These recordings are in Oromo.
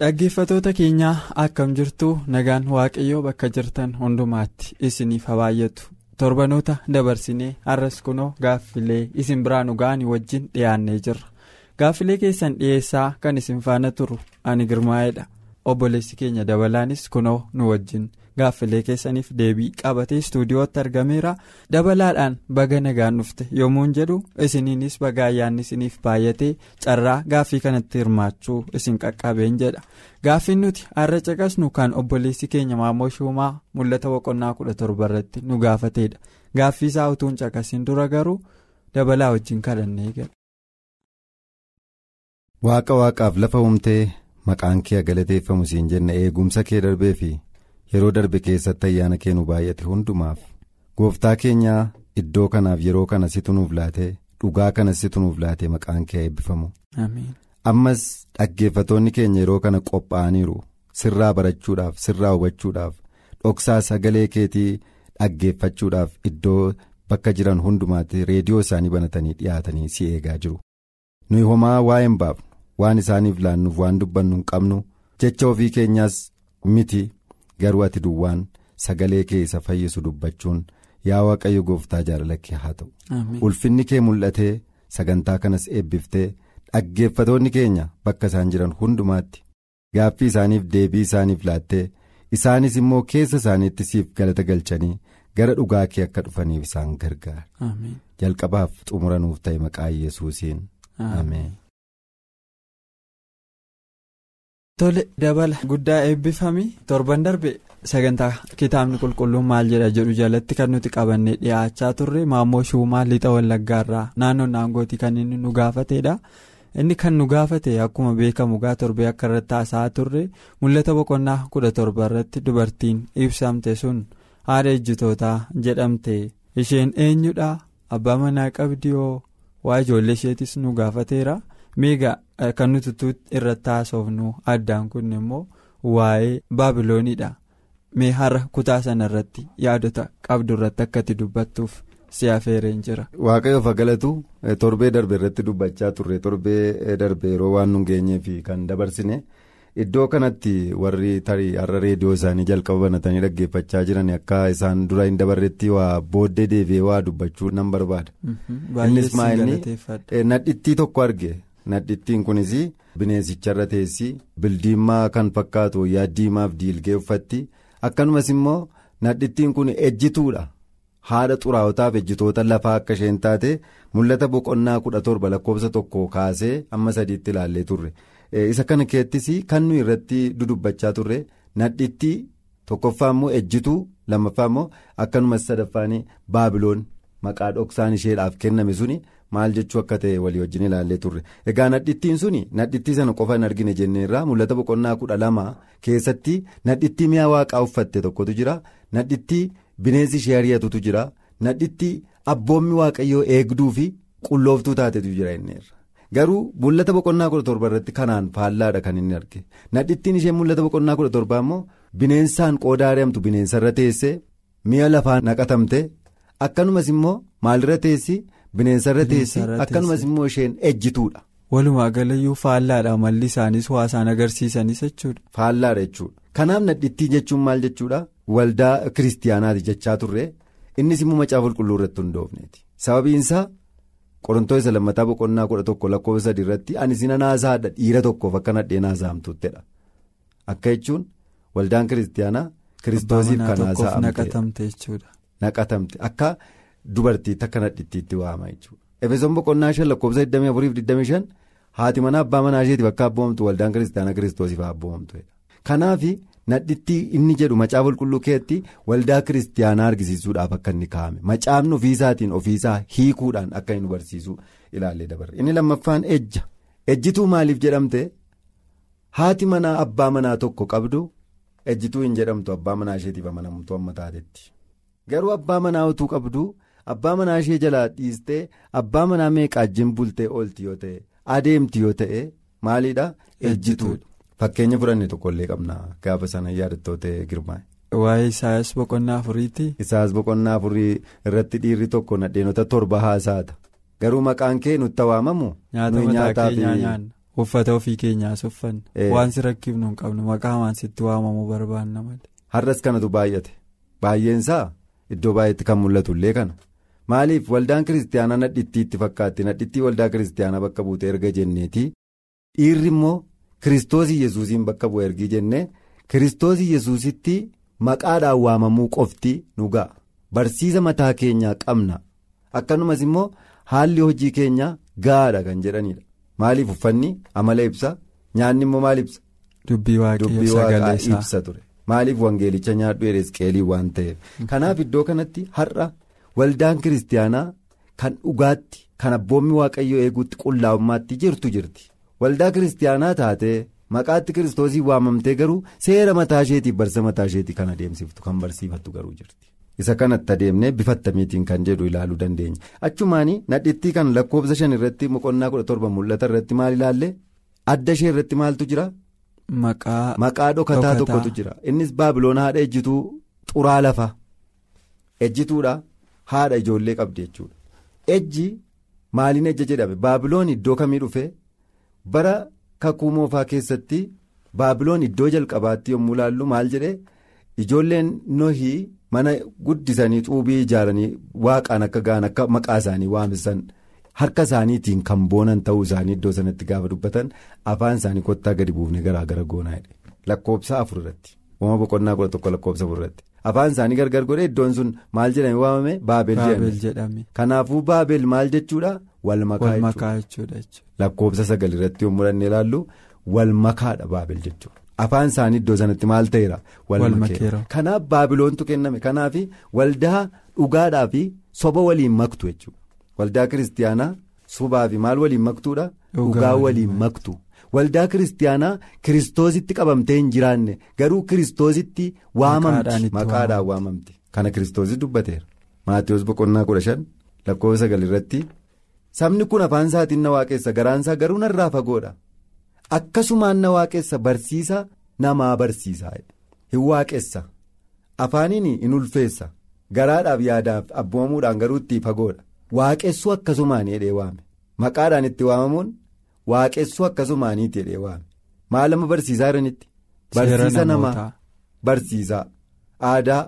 Dhaggeeffatoota keenyaa akkam jirtu? Nagaan waaqayyoo bakka jirtan hundumaatti isiniif haa baay'atu torbanoota dabarsinee har'as kunoo gaaffilee isin biraan ga'anii wajjin dhiyaannee jirra gaaffilee keessan dhiyeessaa kan isin faana turu ani girmaa'eedha obboleessi keenya dabalaanis kunoo nu wajjin gaaffilee keessaniif deebii qabatee istuudiyootti argameera dabalaadhaan baga nagaan dhufte yommuun jedhu isiniinis baga ayyaanni isiniif baay'atee carraa gaaffii kanatti hirmaachuu isin qaqqabeen jedha gaaffiin nuti har'a caqasnu kan obboleessi keenya maammoo shumaa mul'ata boqonnaa kudha torba irratti nu gaafateedha gaaffii isaa utuun caqasin dura garuu dabalaa wajjin kadhannee gala. waaqa waaqaaf lafa uumtee maqaan kee galateeffamu siin jenna eegumsa kee darbee fi. Yeroo darbe keessatti ayyaana kee nu baay'ate hundumaaf gooftaa keenyaa iddoo kanaaf yeroo kana situ nuuf laatee dhugaa kanas situ nuuf laatee maqaan kee eebbifamu. ammas dhaggeeffatoonni keenya yeroo kana qophaa'aniiru sirraa barachuudhaaf sirraa hubachuudhaaf dhoksaa sagalee keetii dhaggeeffachuudhaaf iddoo bakka jiran hundumaatti reediyoo isaanii banatanii dhiyaatanii si eegaa jiru. nuyi homaa waa hin baafnu waan isaaniif laannuuf waan dubbannu hin qabnu jecha ofii keenyaas miti. Garuu ati duwwaan sagalee kee isa fayyisu dubbachuun yaa waaqayyo gooftaa jaalala kee haa ta'u. Ulfinni kee mul'atee sagantaa kanas eebbiftee dhaggeeffatoonni keenya bakka isaan jiran hundumaatti gaaffii isaaniif deebii isaaniif laattee isaanis immoo keessa isaaniitti siif galata galchanii gara dhugaa kee akka dhufaniif isaan gargaara. Jalqabaaf xumura nuuf ta'e maqaa yesuusiin. Ameen. Tole dabala. Guddaa eebbifame torban darbe. Sagantaa kitaabni qulqulluun maal jedha jedhu jalatti kan nuti qabannee dhiyaachaa turre maammoo shumaa lixa wallaggaarraa naannoo naangootii kan inni nu gaafateedha. Inni kan nu gaafate akkuma beekamu gaa torbee akka irratti haasa'aa turre mul'ata boqonnaa kudha torba irratti dubartiin ibsamte sun haadha ejjitootaa jedhamte. Isheen eenyudha? Abbaa manaa qabdi hoo waa ijoollee isheetis nu gaafateera. Miiga kan nuti irratti haasofnu addaan kun immoo waa'ee baabilooniidha mee har'a kutaa sana irratti yaadota qabdu irratti akkatti dubbattuuf si affeereen jira. waaqayyoof galatu torbee darbe irratti dubbachaa turre torbee darbe yeroo waan nu geenyee fi kan dabarsine iddoo kanatti warri tarii har'a reediyoo isaanii jalqaba banatanii dhaggeeffachaa jiran akka isaan dura hin dabarretti waa booddee deebi'ee waa dubbachuu nan barbaada. innis maa'inni nadhittii tokko arge. Nadhittiin kunis bineensicharra teessi bildiimaa kan fakkaatu wayyaa diimaaf diilgee uffatti akkanumas immoo nadhittiin kun ejjituudha haadha xuraa'otaaf ejjitoota lafaa akka isheen taate mul'ata boqonnaa kudha torba lakkoofsa tokko kaasee amma sadiitti ilaallee turre isa kana keettis kan nuyi irratti dudubbachaa turre nadhittii tokkoffaa immoo ejjituu lammaffaa immoo akkanumas sadaffaanii baabiloon maqaa dhoksaan isheedhaaf kenname suni. Maal jechuu akka ta'e walii wajjin ilaallee turre. Egaa nadhittiin suni nadhittii sana qofa hin argine jenneerraa mul'ata boqonnaa kudha lama keessatti nadhittii mi'a waaqaa uffatte tokkotu jira. Nadhittii bineensi ishee ari'atutu jira. Nadhittii abboommi waaqayyoo eegduu fi qullooftuu taatetu jira inneerra garuu mul'ata boqonnaa kudha torba irratti kanaan faallaadha kan inni arge. Nadhittiin ishee mul'ata boqonnaa kudha torbaa immoo bineensaan qooda ari'amtu bineensarra teessee mi'a lafaan naqatamte. Akkanumas immoo maalirra teessi. Bineensarra teessi akkanumas immoo isheen ejjituudha. walumaa galayyuu faallaadha malli isaanis waa isaan agarsiisanis jechuudha. faallaadha jechuudha kanaaf nadhittii jechuun maal jechuudha waldaa kiristiyaanaati jechaa turre innis immoo macaafa qulqulluu irratti hundoofneeti sababiinsaa qorontoota lammataa boqonnaa kudha tokko lakkoofsa sadii irratti ani sina naasaadha dhiira tokkoof akka nadhee naasaamtuttedha akka jechuun waldaan kiristiyaanaa kiristoosiif kan naqatamte jechuudha. naqatamte akka. Dubartiitti akka nadhittiitti waama jechuudha. Efesoon boqonnaa shan lakkoofsa 24-25 haati mana abbaa manaa isheetiif akka abboomamtu waldaan kiristaanaa kiristoosiif abboomamtu kanaaf nadhitti inni jedhu macaa qulqulluu keetti waldaa kiristiyaanaa argisiisuudhaaf akka inni kaa'ame. Macaafni ofiisaatiin ofiisaa hiikuudhaan akka inni barsiisu ilaallee dabarre. Inni lammaffaan ejja. Ejjituu maaliif jedhamte haati manaa abbaa manaa tokko qabdu ejjituu hin jedhamtu abbaa manaa isheetiif amanamtu amma taatetti. Garuu abbaa manaa utuu qabdu abbaa manaa ishee jalaa dhiistee abbaa manaa meeqaajjiin bultee oolti yoo ta'e adeemti yoo ta'e maaliidha ejjituudha. Fakkeenya fudhanne tokkollee qabna gaafa sana yaadattoo ta'e girmaa'e. Waa'ee Isaayyaas boqonnaa afuriiti. Isaayyaas boqonnaa afurii irratti dhiirri tokko nadheenota torba haasaata garuu maqaan kee nutti waamamu. Nyaata mataa keenyaa nyaanna uffata ofii keenyaas uffanna waan si rakkifnu hin qabnu maqaa waan sitti waamamuu barbaanna malee. Har'as kanatu baay'ate baay'eensaa iddoo baay'eetti kan mul'atu illee kana maaliif waldaan kiristaanaa nadhittii itti fakkaatti nadhittii waldaa kiristaanaa bakka buute erga jenneeti. Dhiirri immoo. Kiristoos yesuusiin bakka bu'e ergii jennee kiristoos yesuusitti maqaadhaan waamamuu qofti nu ga'a. Barsiisa mataa keenyaa qabna. Akkanumas immoo haalli hojii keenyaa gahaadha kan jedhanidha maaliif uffanni? Amala ibsa. Nyaanni immoo maal ibsa. Dubbii waaqaa ibsa ture. Maaliif wangeelicha nyaadhu eres qeelii waan ta'eef? Kanaaf iddoo kanatti har'a waldaan kiristaanaa kan dhugaatti kan abboommi waaqayyoo eeguutti qullaa'ummaatti jirtu jirti. waldaa kiristaanaa taatee maqaatti kiristoosii waamamtee garuu seera mataa isheetiif barsa mataa isheetii kan adeemsiftu kan barsiifattu garuu jirti. Isa kanatti adeemnee bifa attamiitiin kan jedhu ilaaluu dandeenya. Achumaanii nadhittii kan lakkoofsa shan irratti boqonnaa kudha torba mul'ata irratti maal ilaalle? Adda ishee irratti maaltu jira. maqaa dhokataa. tokkotu jira. Innis baabiloon haadha ejjituu xuraa lafa. Ejjituudha haadha ijoollee qabdi jechuudha. Ejji maaliin ejja jedhame baabiloon iddoo kamii dhufe. bara kakuu moofaa keessatti baabiloon iddoo jalqabaatti yommuu ilaallu maal jedhee ijoolleen nohii mana guddisanii xuubii ijaaranii waaqaan akka ga'an akka maqaa isaanii waamsisan harka isaaniitiin kan boonan ta'uu isaanii iddoo sanatti gaafa dubbatan afaan isaanii kottaa gadi buufne garaa gara goonaa lakkoobsa afur irratti. Uumama boqonnaa kudha tokko lakkoobsa afur irratti afaan isaanii gargar godhe iddoon sun maal jedhame waamame? Baabel jedhame. kanaafuu baabel maal jechuudha? Wal makaa jechuudha. lakkoobsa sagal irratti yommuu dhannee ilaallu wal makaadha baabel jechuudha. Afaan isaanii iddoo sanatti maal ta'eera? Wal makeera. kanaaf baabiloontu kenname. Kanaaf waldaa dhugaadhaa fi soba waliin maktu jechuudha. Waldaa kiristaanaa sobaa fi maal waliin maktuudha? Dhugaa waliin maktu waldaa kiristaanaa kiristoositti qabamtee hin jiraanne. Garuu kiristoositti waamamti. Maqaadhaan waamamti. kana kiristoosis dubbateera. Maatiyoos boqonnaa kudha shan lakkoofsa sagal irratti. sabni kun afaan isaatiin na waaqessa garaansaa garuu narraa fagoodha. Akkasumaan na waaqessa barsiisa namaa barsiisa hin waaqessa. Afaaniin hin ulfeessa. Garaadhaaf yaadaaf abboomuudhaan garuu itti fagoodha. Waaqessuu akkasumaan jedhee waame. Maqaadhaan itti waamamuun waaqessuu akkasumaaniiti jedhee waame. Maal amma barsiisaa jiranitti barsiisa namaa barsiisaa. Aadaa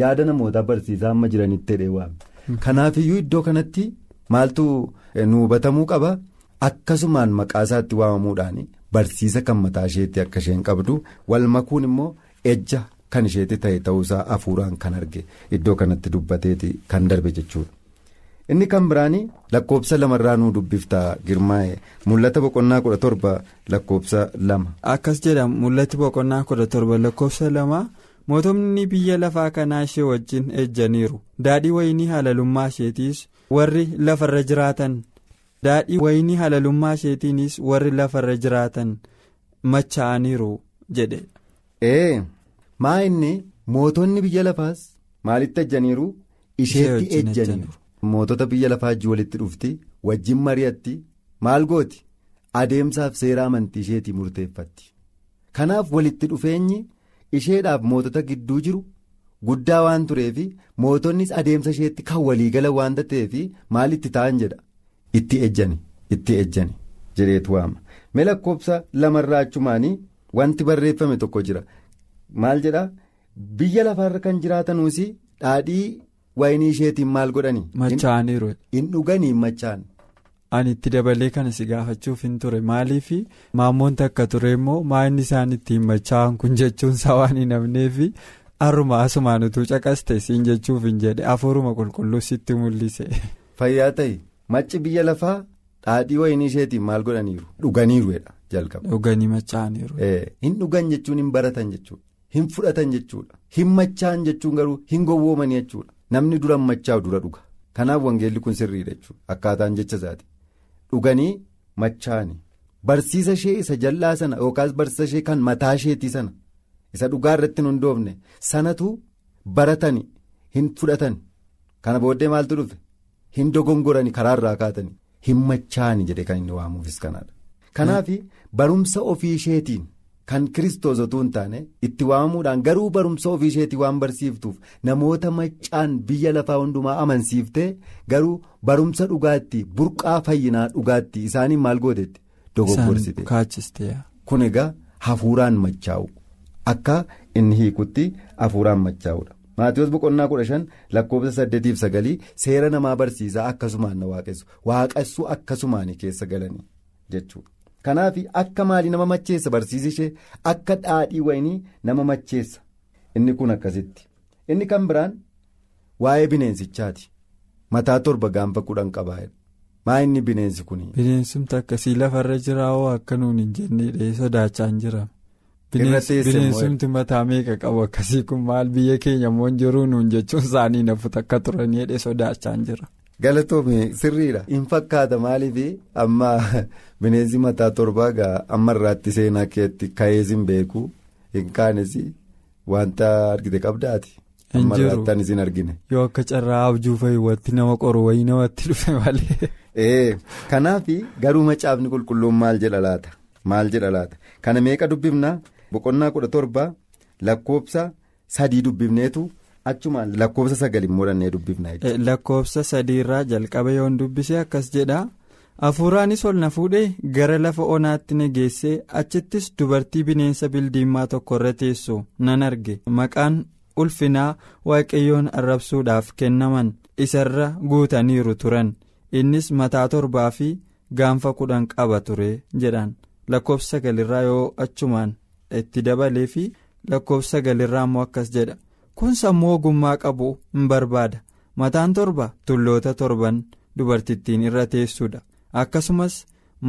yaada namootaa barsiisaa amma jiranitti jedhee waame. Kanaafiyyuu iddoo kanatti. maaltu nu hubatamuu qaba? Akkasumaan maqaa isaatti waamamuudhaan barsiisa kan mataa isheetti akka isheen qabdu wal makuun immoo ejja kan isheetti ta'e ta'uusaa hafuuraan kan arge iddoo kanatti dubbateeti kan darbe jechuudha. Inni kan biraan lakkoobsa lamarraa nuu dubbifta girmaa'e mul'ata boqonnaa kudha torba lakkoobsa lama. akkas jedha mul'ati boqonnaa kudha torba lakkoobsa lama. mootonni biyya lafaa kanaa ishee wajjin ejjaniiru daadhii wayinii halalummaa isheetiis warri lafarra jiraatan daadhii wayinii halalummaa isheetiinis warri lafarra jiraatan machaa'aniiru jedhe. ee maa inni mootonni biyya lafaas maalitti ejjaniiru isheetti ejjaniiru mootota biyya lafaa ijji walitti dhufti. Wajjin mari'atti? Maal gooti? Adeemsaaf seera amantii isheetii murteeffatti. Kanaaf walitti dhufeenyi. isheedhaaf mootota gidduu jiru. Guddaa waan tureef mootonnis adeemsa isheetti kan waliigala waan ta'eef maalitti ta'an jedha? Itti ejjani itti ejjani jedheetu waama. Mee lakkoobsa lamarraa achumaanii wanti barreeffame tokko jira. Maal jedha biyya lafaarra kan jiraatanuus dhaadhii wayinii isheetiin maal godhanii. machaa'aniiru. hin dhuganii machaa'an. ani itti dabalee kana si gaafachuuf hin ture maaliif maammoon takka ture immoo maa'inni isaan ittiin machaa'an kun jechuun isaa waan hin hafneef har'uma asumaan utuu caqaste siin jechuuf hin jedhe hafuuruma qulqulluu sitti mul'ise. fayyaa ta'e macci biyya lafaa dhaadhii wayinii isheetiin maal godhaniiru dhuganiiruudha jalqaba. dhuganii machaa'aniiru. hin dhugan jechuun hin baratan jechuudha hin fudhatan jechuudha hin machaa'an jechuun garuu hin gowwoomanii jechuudha namni dura machaa'u dura dhuga. Kanaaf wangeelli kun sirriidha jechuudha akkaataan jecha isaati. Dhuganii machaa'anii barsiisa ishee isa jal'aa sana yookaas barsiisa ishee kan mataa isheetii sana isa dhugaa irratti hin hundoofne sanatu baratanii hin fudhatan kana booddee maaltu dhufe? Hin dogongoranii karaarraa kaatanii hin machaa'anii jedhe kan inni waamuufis kanaadha. kanaaf barumsa ofii isheetiin kan kiristoos otuu hin taane itti waamamuudhaan garuu barumsa ofii isheetii waan barsiiftuuf namoota maccaan biyya lafaa hundumaa amansiiftee garuu barumsa dhugaatti burqaa fayyinaa dhugaatti isaaniin maal gootetti? Dogoggorsite kun egaa hafuuraan machaa'u. Akka inni hiikutti hafuuraan machaa'udha. maatiiwwan boqonnaa kudha shan lakkoofsa saddeetiif sagalii seera namaa barsiisaa akkasumaan na waaqessu. Waaqessuu akkasumaan keessa galanii jechuudha. Kanaaf akka maalii nama macheessa barsiisi ishee akka dhaadhii wayinii nama macheessa inni kun akkasitti inni kan biraan waa'ee bineensichaati mataa torba gaanfa kudhan qabaa'edha maa inni bineensi kun. bineensumti akkasii lafarra jiraawoo akka nuun hin jennee sodaachaa hin jira. bineensumti mataa meeqa qabu akkasii kun maal biyya keenya immoo jiruu nuun jechuun isaanii nafuut akka turanii hidhee sodaachaa hin jira. Galatoome sirriidha hin fakkaata maaliif amma bineensi mataa torbaa gaa amma irraatti seenaa keetti ka'ees hin beeku hin kaanes wanta argite qabdaati. amma irraatti isin argine. yoo akka carraa abjuu fayyawatti nama qoru wayii namatti dhufe malee. ee kanaaf garuu macaafni qulqulluun maal jedha laata maal jedha laata kana meeqa dubbifna boqonnaa kudha torba lakkoofsa sadii dubbifneetu. Achumaan lakkoofsa sagalii murannee dubbifna jechuudha. lakkoofsa sadiirraa jalqaba yoon dubbise akkas jedha hafuuraanis ol na fuudhee gara lafa onaatti na geessee achittis dubartii bineensa bildiimaa tokko irra teessu nan arge maqaan ulfinaa waaqayyoon arrabsuudhaaf kennaman isarra guutaniiru turan innis mataa torbaa fi gaanfa kudhan qaba ture jedhan lakkoofsa sagalirraa yoo achumaan itti dabalee fi lakkoofsa sagalirraa immoo akkas jedha. Kun sammuu ogummaa qabu hin barbaada mataan torba tulloota torban dubartittiin irra teessuudha akkasumas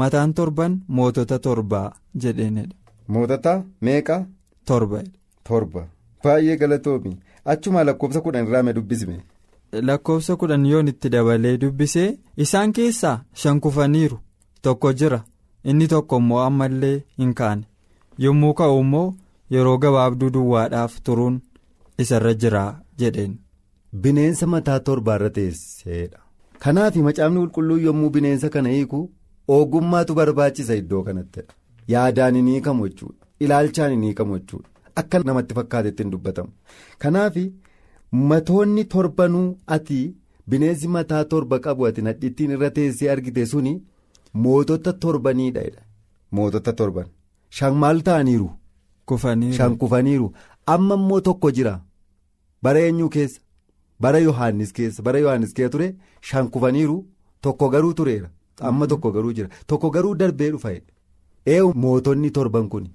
mataan torban mootota torbaa jedheenidha. mootota meeqa. torba. torba baay'ee galatoomi achuma lakkoofsa kudhan irraa dubbisme. lakkoofsa kudhan yoon itti dabalee dubbisee isaan keessaa shan kufaniiru tokko jira inni tokko immoo ammallee hin kaane yommuu ka'u immoo yeroo gabaabduu duwwaadhaaf turuun. Isarra jira jedheen. bineensa mataa torbaarra teesseedha. kanaaf macaafni qulqulluu yommuu bineensa kana hiiku ogummaatu barbaachisa iddoo kanattidha. yaadaan hin hiikamu jechuudha ilaalchaan hin hiikamu jechuudha akka namatti fakkaatetti hin dubbatamu. kanaaf matoonni torbanuu ati bineensi mataa torba qabu ati nadhittiin irra teessee argite suni mootota torbaniidha mootota torban shan maal ta'aniiru. shan kufaniiru amma immoo tokko jira. Bara eenyuu keessa? Bara yohaannis keessa? Bara yohaannis keessa ture? Shan kufaniiru tokko garuu tureera. Amma tokko garuu jira. Tokko garuu darbee dhufa eewu mootonni torban kun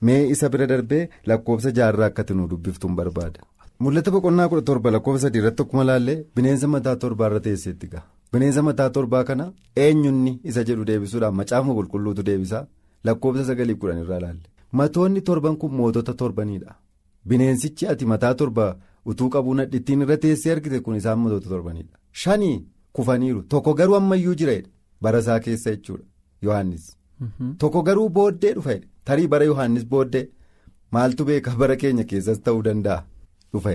mee isa bira darbee lakkoofsa jaarraa akkatti nu dubbiftuun barbaada. mul'ata boqonnaa kudha torba lakkoofsa sadii irratti akkuma laallee bineensa mataa torbaarra teesseetti gaha. Bineensa mataa torbaa kana eenyunni isa jedhu deebisuudhaan macaafuma qulqulluutu deebisaa? Lakkoofsa sagalii kudhan irraa laalle. Matoonni torban kun mootota torbaniidha. Bineensichi ati mataa torba. Utuu qabuu nadhittiin irra teessee argite kun isaan mootota torbanidha shanii kufaniiru. Tokko garuu ammayyuu jira bara isaa keessa jechuudha. Yohannis. Tokko garuu booddee dhufa tarii bara yohannis booddee maaltu beeka? Bara keenya keessas ta'uu danda'a. Dhufa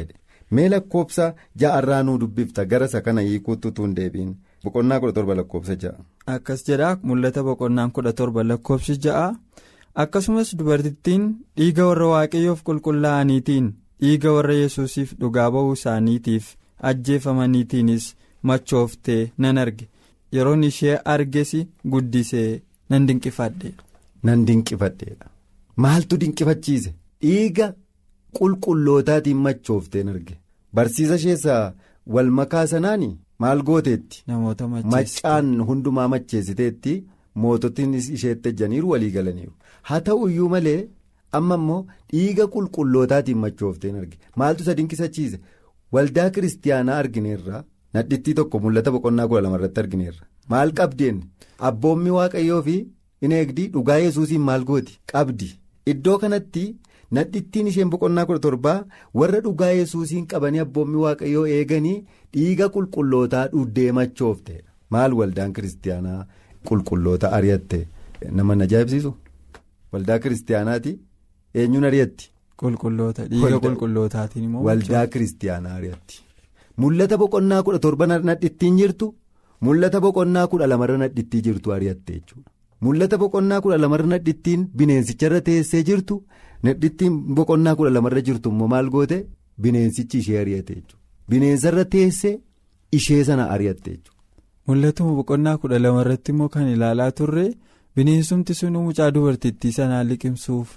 mee lakkoofsa ja'arraa nuu dubbifta? Gara isa kana hiikuutti utuu hin deebiin. Boqonnaa kudha torba lakkoofsa ja'a. akkas jedhaa mul'ata boqonnaan kudha torba lakkoofsi ja'a. Akkasumas dubartittiin dhiiga warra waaqayyoof qulqullaa'aniitiin. Dhiiga warra yesuusiif dhugaa ba'uu isaaniitiif ajjeefamaniitiinis machooftee nan arge yeroon ishee arges guddisee nan dinqifadhe. nan dinqifadheedha maaltu dinqifachiise dhiiga qulqullootaatiin machoofteen arge barsiisa isheessaa wal makaa sanaan maal gooteetti. namoota maccaan hundumaa macheessiteetti moototni isheetti ejjaniiru walii galaniiru haa ta'u iyyuu malee. Amma immoo dhiiga qulqullootaatiin machoofteen arge. Maaltu isa dinqisachiise waldaa kiristiyaanaa argineerra nadhittii tokko mul'ata boqonnaa kudha lamarratti argineerra. Maal qabdeen abboommi waaqayyoo fi in eegdii dhugaa yesuusiin maal gooti? Qabdi. Iddoo kanatti nadhittiin isheen boqonnaa kudha torbaa warra dhugaa yesuusiin qabanii abboommii waaqayyoo eeganii dhiiga qulqullootaa dhuddeemachoofte maal waldaan kiristaanaa qulqulloota ari'atte? Nama na ajaa'ibsiisu. Waldaa kiristaanaati eenyuun ari'atti. Qulqulloota dhiiga qulqullootaatiin immoo. Waldaa kiristaanaa ari'atti. Mul'ata boqonnaa kudha torba nadhittiin jirtu mul'ata boqonnaa kudha lamarra nadhittii jirtu ari'atte jechuudha. Mul'ata boqonnaa kudha lamarra nadhittiin bineensicharra teessee jirtu nadhittiin boqonnaa kudha lamarra jirtu immoo maal goote bineensichi ishee ari'ate jechuudha. Bineensarra teessee ishee sana ari'atte jechuudha. Mul'atuma boqonnaa kudha lamarratti immoo kan ilaalaa turre. Bineensumti sun mucaa dubartittii sanaa liqimsuuf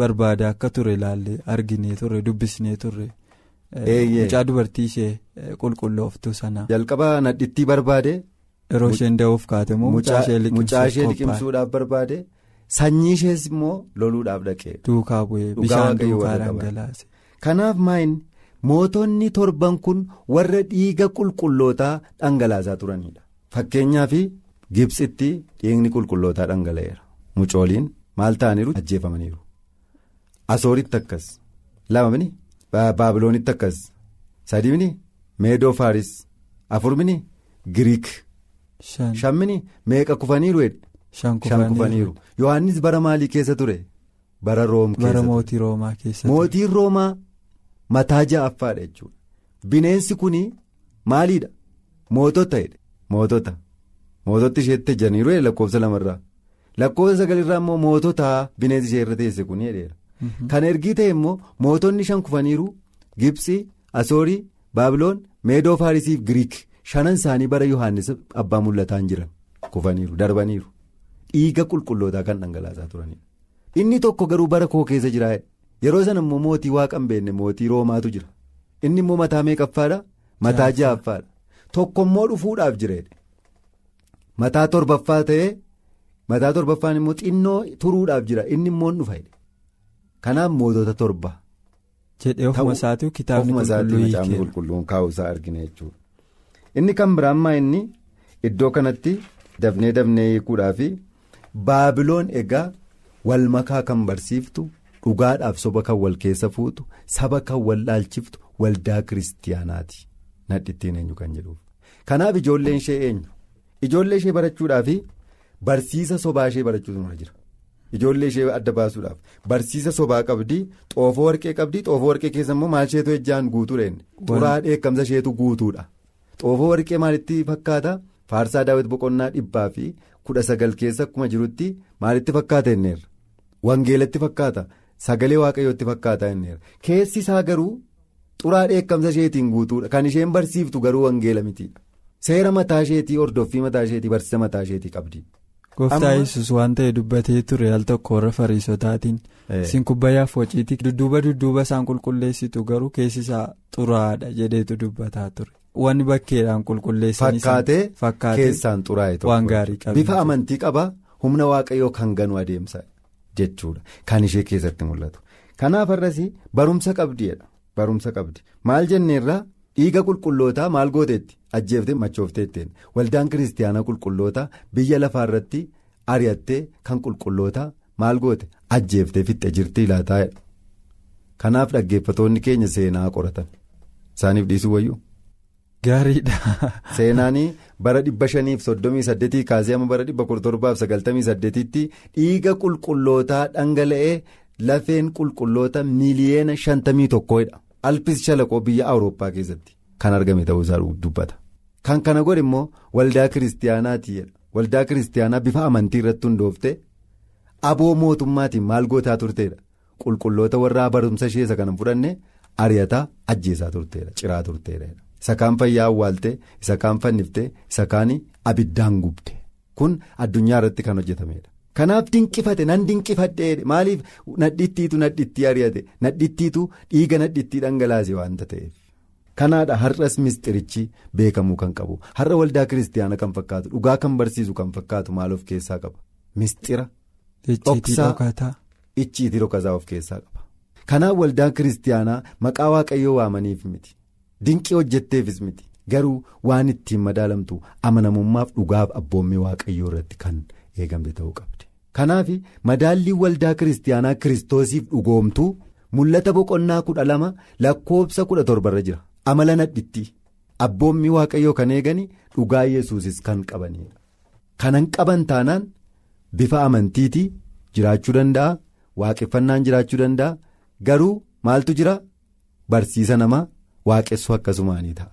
barbaada akka ture ilaallee arginee turre dubbisnee turre. mucaa dubartii ishee qulqullooftu sana. jalqaba nadhittii barbaade. yeroo isheen da'uuf kaate immoo mucaa ishee liqimsuudhaaf barbaade sanyii ishees immoo loluudhaaf dhaqee. duukaa bu'ee bishaan duukaa dhangalaase. kanaaf maayin mootonni torban kun warra dhiiga qulqullootaa dhangalaasaa turanidha fakkeenyaaf. Gibsitti dhiigni qulqullootaa dhangala'eera mucooliin maal ta'aniiru ajjeefamaniiru. Asooritti akkas. Lamamni baabiloonitti akkas. Sadimni meedoo faaris afurmini giriik. Shammini meeqa kufaniiru shan kufaniiru. yohannis bara maalii keessa ture? Bara room keessa mootii roomaa keessa mootiin roomaa mataa ja'affaadha jechuudha. Bineensi kun maaliidha? Mootota mootota. Moototi isheetti ejjaniiru lakkoofsa lamarraa lakkoofsa sagalirraa immoo mootota bineensi ishee irra teesse kun jedheera. Kan ergii ta'e immoo mootonni shan kufaniiru Gibsii Asoorii Baabiloon Meedoo Faarisii fi Giriik shanan isaanii bara Yohaannis abbaa mul'ataan jiran kufaniiru darbaniiru. Dhiiga qulqullootaa kan dhangalaasaa turanidha. Inni tokko garuu bara koo keessa jira yeroo sana immoo mootii waaqan beenne mootii roomaatu jira. Inni immoo mataa meeqaffaadha? Mataa ja'affaadha. Tokko immoo dhufuudhaaf jireedha. Mataa torbaffaa ta'ee mataa torbaffaan immoo xinnoo turuudhaaf jira inni immoo dhufa kanaaf mootota torba. jedhee ofuma isaatiif kitaabni qulqulluun kaa'uusaa argina jechuudha. Inni kan biraammaa inni iddoo kanatti dafnee dafnee hiikuudhaa fi baabiloon egaa wal makaa kan barsiiftu dhugaadhaaf soba kan wal keessa fuutu saba kan wal dhaalchiftu waldaa kiristiyaanaati nadhittiin eenyu kan jedhuuf kanaaf ijoolleen ishee eenyu. Ijoollee ishee barachuudhaaf barsiisa sobaa ishee barachuutu irra jira. Ijoollee ishee adda baasuudhaaf barsiisa sobaa qabdii xoofoo warqee qabdii xoofoo warqee keessa immoo maal isheetu ejjaan guutuudha inni. Xuraa dheekkamsa isheetu guutuudha. Xoofoo warqee maalitti fakkaata faarsaa daawwiti boqonnaa dhibbaa fi kudha sagal keessa akkuma jirutti maalitti fakkaata inneerra. Wangeelatti fakkaata sagalee waaqayyootti fakkaata inneerra. Keessi isaa garuu xuraa dheekkamsa isheetiin guutuudha kan isheen barsiiftu garuu wangeela mitiidha. Seera mataa isheetii hordoffii mataa isheetii barsiisa mataa isheetii qabdi. Gooftaa yesus waan ta'e dubbatee ture al tokko warra fariisotaatiin. Isin kubbayyaaf wociitii dudduuba dudduuba isaan qulqulleessitu garuu keessi isaa xuraadha jedheetu dubbataa ture. Wanni bakkeedhaan qulqulleessanii. Fakkaatee keessaan xuraa'e. Waan gaarii qaba. Bifa amantii qaba humna waaqayyoo kan ganu adeemsa jechuudha kan ishee keessatti mul'atu. Kanaaf har'as barumsa qabdi maal jenneerraa. Dhiiga qulqullootaa maal gooteetti ajjeeftee machoofteetteen waldaan kiristaanaa qulqulloota biyya lafaa irratti ari'attee kan qulqulloota maal goote ajjeeftee fixxe jirti laataa'edha kanaaf dhaggeeffatoonni keenya seenaa qoratan isaaniif dhiisuu wayyuu. gaariidha. seenaanii bara dhibba shaniif soddomii saddeetii kaasee amma bara dhibba torbaaf sagaltamii saddeetitti dhiiga qulqullootaa dhangala'ee lafeen qulqulloota miliyeena shantamii tokkoodha. Alpis shalaqoo biyya awurooppaa keessatti kan argame ta'uusaa dubbata. Kan kana godhe immoo waldaa kiristaanaati waldaa kiristaanaa bifa amantii irratti hundoofte aboo mootummaatiin maal gootaa turteedha? Qulqulloota warraa barumsa ishee isa kana fudhanne ari'ataa ajjeesaa turteedha ciraa turteedha. Isa kaan fayyaa awwaaltee isa kaan fanniftee isa kaan abiddaan gubte. Kun addunyaa irratti kan hojjetameedha. Kanaaf dinqifate nan dinqifadhee maaliif nadhittiitu nadhittii ari'ate nadhittiitu dhiiga nadhittii dhangalaase waanta ta'eef. Kanaadha har'as mistirichi beekamuu kan qabu har'a waldaa kiristaanaa kan fakkaatu dhugaa kan barsiisu kan fakkaatu maal of keessaa qaba mistira. dhoksaa icciitii dhokasaa of keessaa qaba. Kanaaf waldaan kiristaanaa maqaa waaqayyoo waamaniif miti dinqii hojjetteefis miti garuu waan ittiin madaalamtu amanamummaaf dhugaaf abboommii waaqayyoo irratti kan. eegamte ta'uu qabdi kanaaf madaalliin waldaa kiristaanaa kiristoosiif dhugoomtuu mul'ata boqonnaa kudha lama lakkoobsa kudha torbarra jira. Amala nadhitti. Abboommi waaqayyoo kan eegani dhugaa yesuusis kan qabanidha kanan qaban taanaan bifa amantiitii jiraachuu danda'a waaqeffannaan jiraachuu danda'a garuu maaltu jira? Barsiisa namaa waaqessuu akkasumaanii ta'a.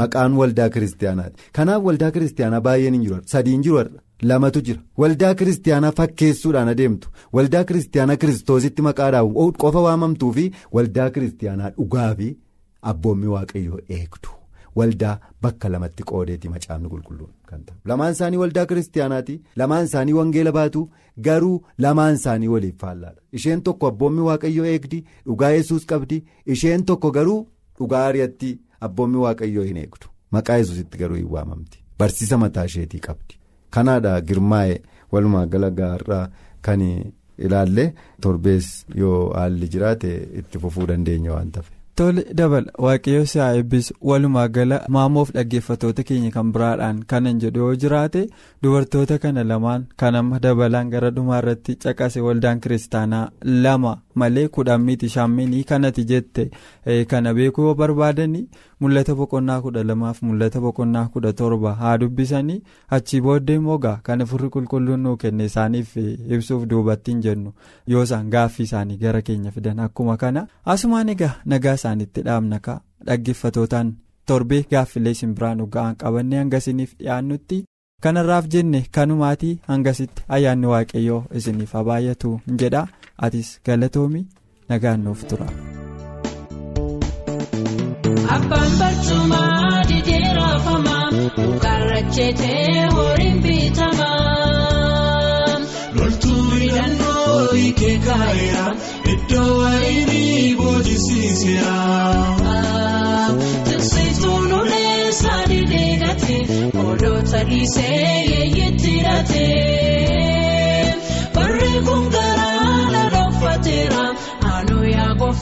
Maqaan waldaa kiristaanaati kanaaf waldaa kiristaanaa baay'een hin jiru. Sadii hin jiru lamatu jira. Waldaa kiristaanaa fakkeessuudhaan adeemtu waldaa kiristaanaa kiristoositti maqaadhaan qofa waamamtuu fi waldaa kiristaanaa dhugaa fi abboommi waaqayyoo eegdu. Waldaa bakka lamatti qoodeeti macaafni qulqulluun kan ta'u. Lamaan isaanii waldaa kiristaanaati lamaan isaanii wangeela baatu garuu lamaan isaanii waliif faallaadha. Isheen tokko abboommi waaqayyoo eegdi dhugaa yesuus qabdi. Isheen tokko garuu dhugaa ari'atti abboommi waaqayyoo hin eegdu. Maqaa yesuusitti garuu hin waamamti. Barsiisa mataa isheetii qabdi. Kanaadha girmaa'e walumaa gala gaarraa kan ilaalle torbees yoo haalli jiraate itti fufuu dandeenya waan ta'eef. Tole dabala waaqayyo si'a eebbisu walumaa gala maamoof dhaggeeffatoota keenya kan biraadhaan kanan jedhu yoo jiraate dubartoota kana lamaan kan amma dabalaan gara dhumaa irratti caqase waldaan kiristaanaa lama malee kudhan miti shamminii kanati jette. Kana beekuu yoo barbaadanii mul'ata boqonnaa kudha lamaaf mul'ata boqonnaa kudha torba haa dubbisanii achii booddee immoo gaa kana furri qulqulluun nuu kenne isaaniif ibsuuf duubatti hin jennu. Yoo isaan gaaffii isaanii gara keenya fidan akkuma kana asumaan egaa nagaa isaaniitti dhaabna kaa dhaggeeffatootaan torbee gaaffilee simbiraan ga'an qabannee hangasiniif dhiyaannutti kanarraaf jenne kanumaatii hangasitti ayyaanni waaqayyoo isiniif haa baay'atu jedha atis galatoomi nagaan nuuf tura. Abbaan barcumaa dideeraafamaa mukarrachitee horiin bitamaa. Loltuu hidhannoo hiikee kaa'eera iddoo wayinii boojisiiseera. Tiksituun ulee sadii deegate oolota dhiisee yeeyitti hidhate. Barree kun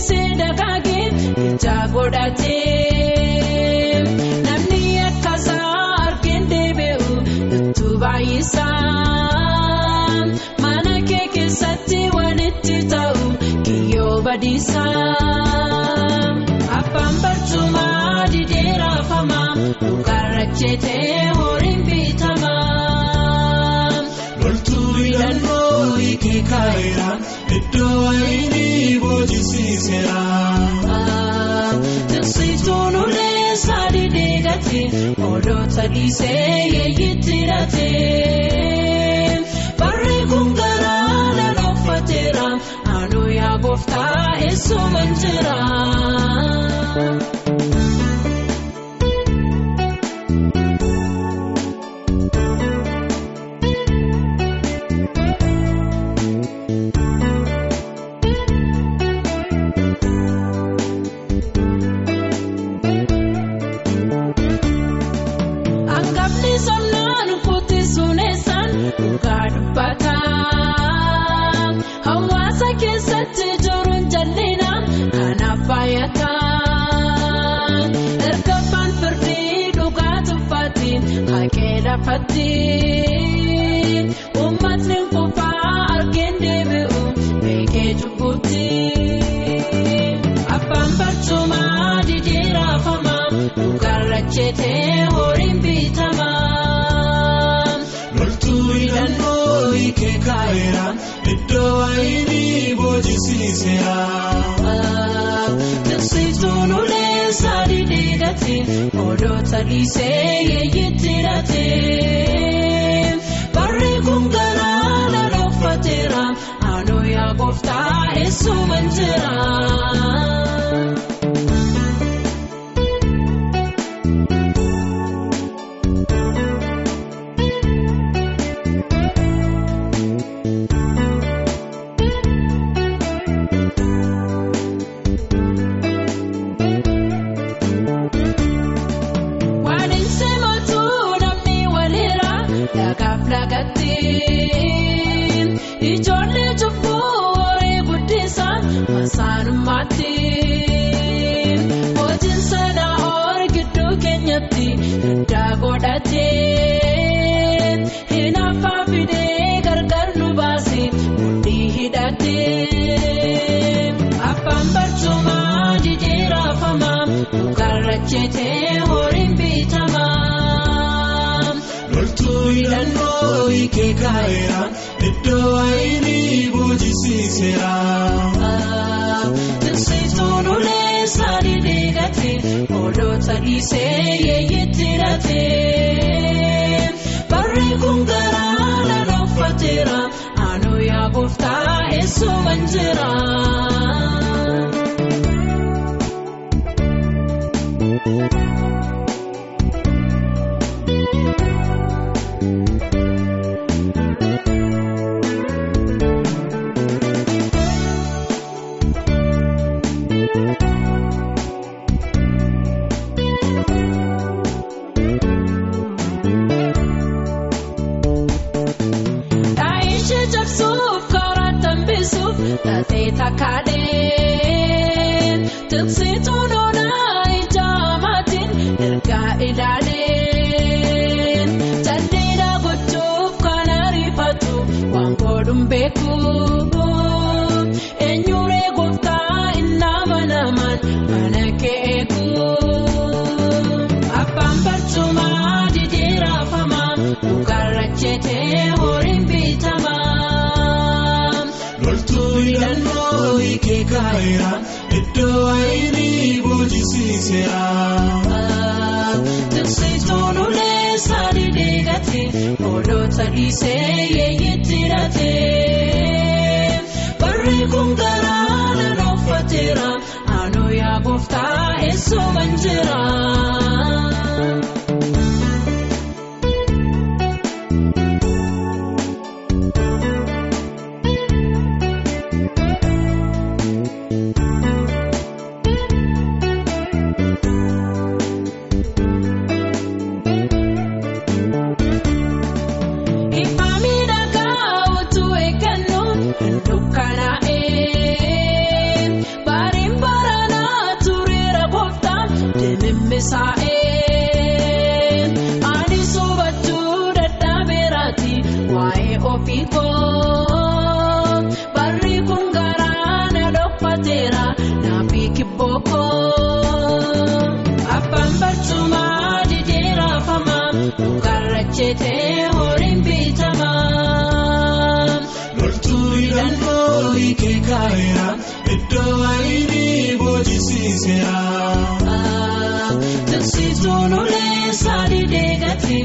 Miisee dagaagee ija godhatee. Mana kee keessatti walitti ta'u kiyyoo badiisaa. Abbaan barcumaa dideeraafamaa mukarrachitee horiin bitamaa. Loltuu hidhannoo hiikee kaa'eera iddoo wayinii boojisiiseera. Tiksituun ulee sadii deegate oolota dhiisee yeeyitti hidhate. Barree kun garaa laloofateera aanuu yaa gooftaa eessuman jira. Eessuman jira. Kaa'eera iddoo wayinii boojisiiseera. Tiksituun ulee sadii deegate oolota dhiisee yeeyitti hidhate. Barri kun garaa lala uffateera aanuu yaa gooftaa eessuman jira. Daa'imni taatee hiikee kaa'eera iddoo wayinii boojisiiseera. Tiksituun ulee sadii deegate oolota dhiisee yeeyitti hidhate. Barri kun garaa lala uffateera aanuu yaa gooftaa eessuman jira. Waa'ee ofii koo barri kun garaa na dhokfateera naafi kibboo koo abbaan barcumaa didiraafama dhugaarra jetee horiin bitamaa. Loltuu hidhannoo hiikee kaa'eera iddoo wayinii boojisiiseera. Tiksituun ulee sadii deegate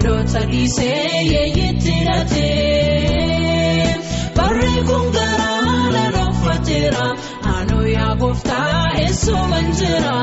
Odoota dhiisee yeeyitti latee barree kun garaa lala uffateera aanoo yaa gooftaa eessuuman jira.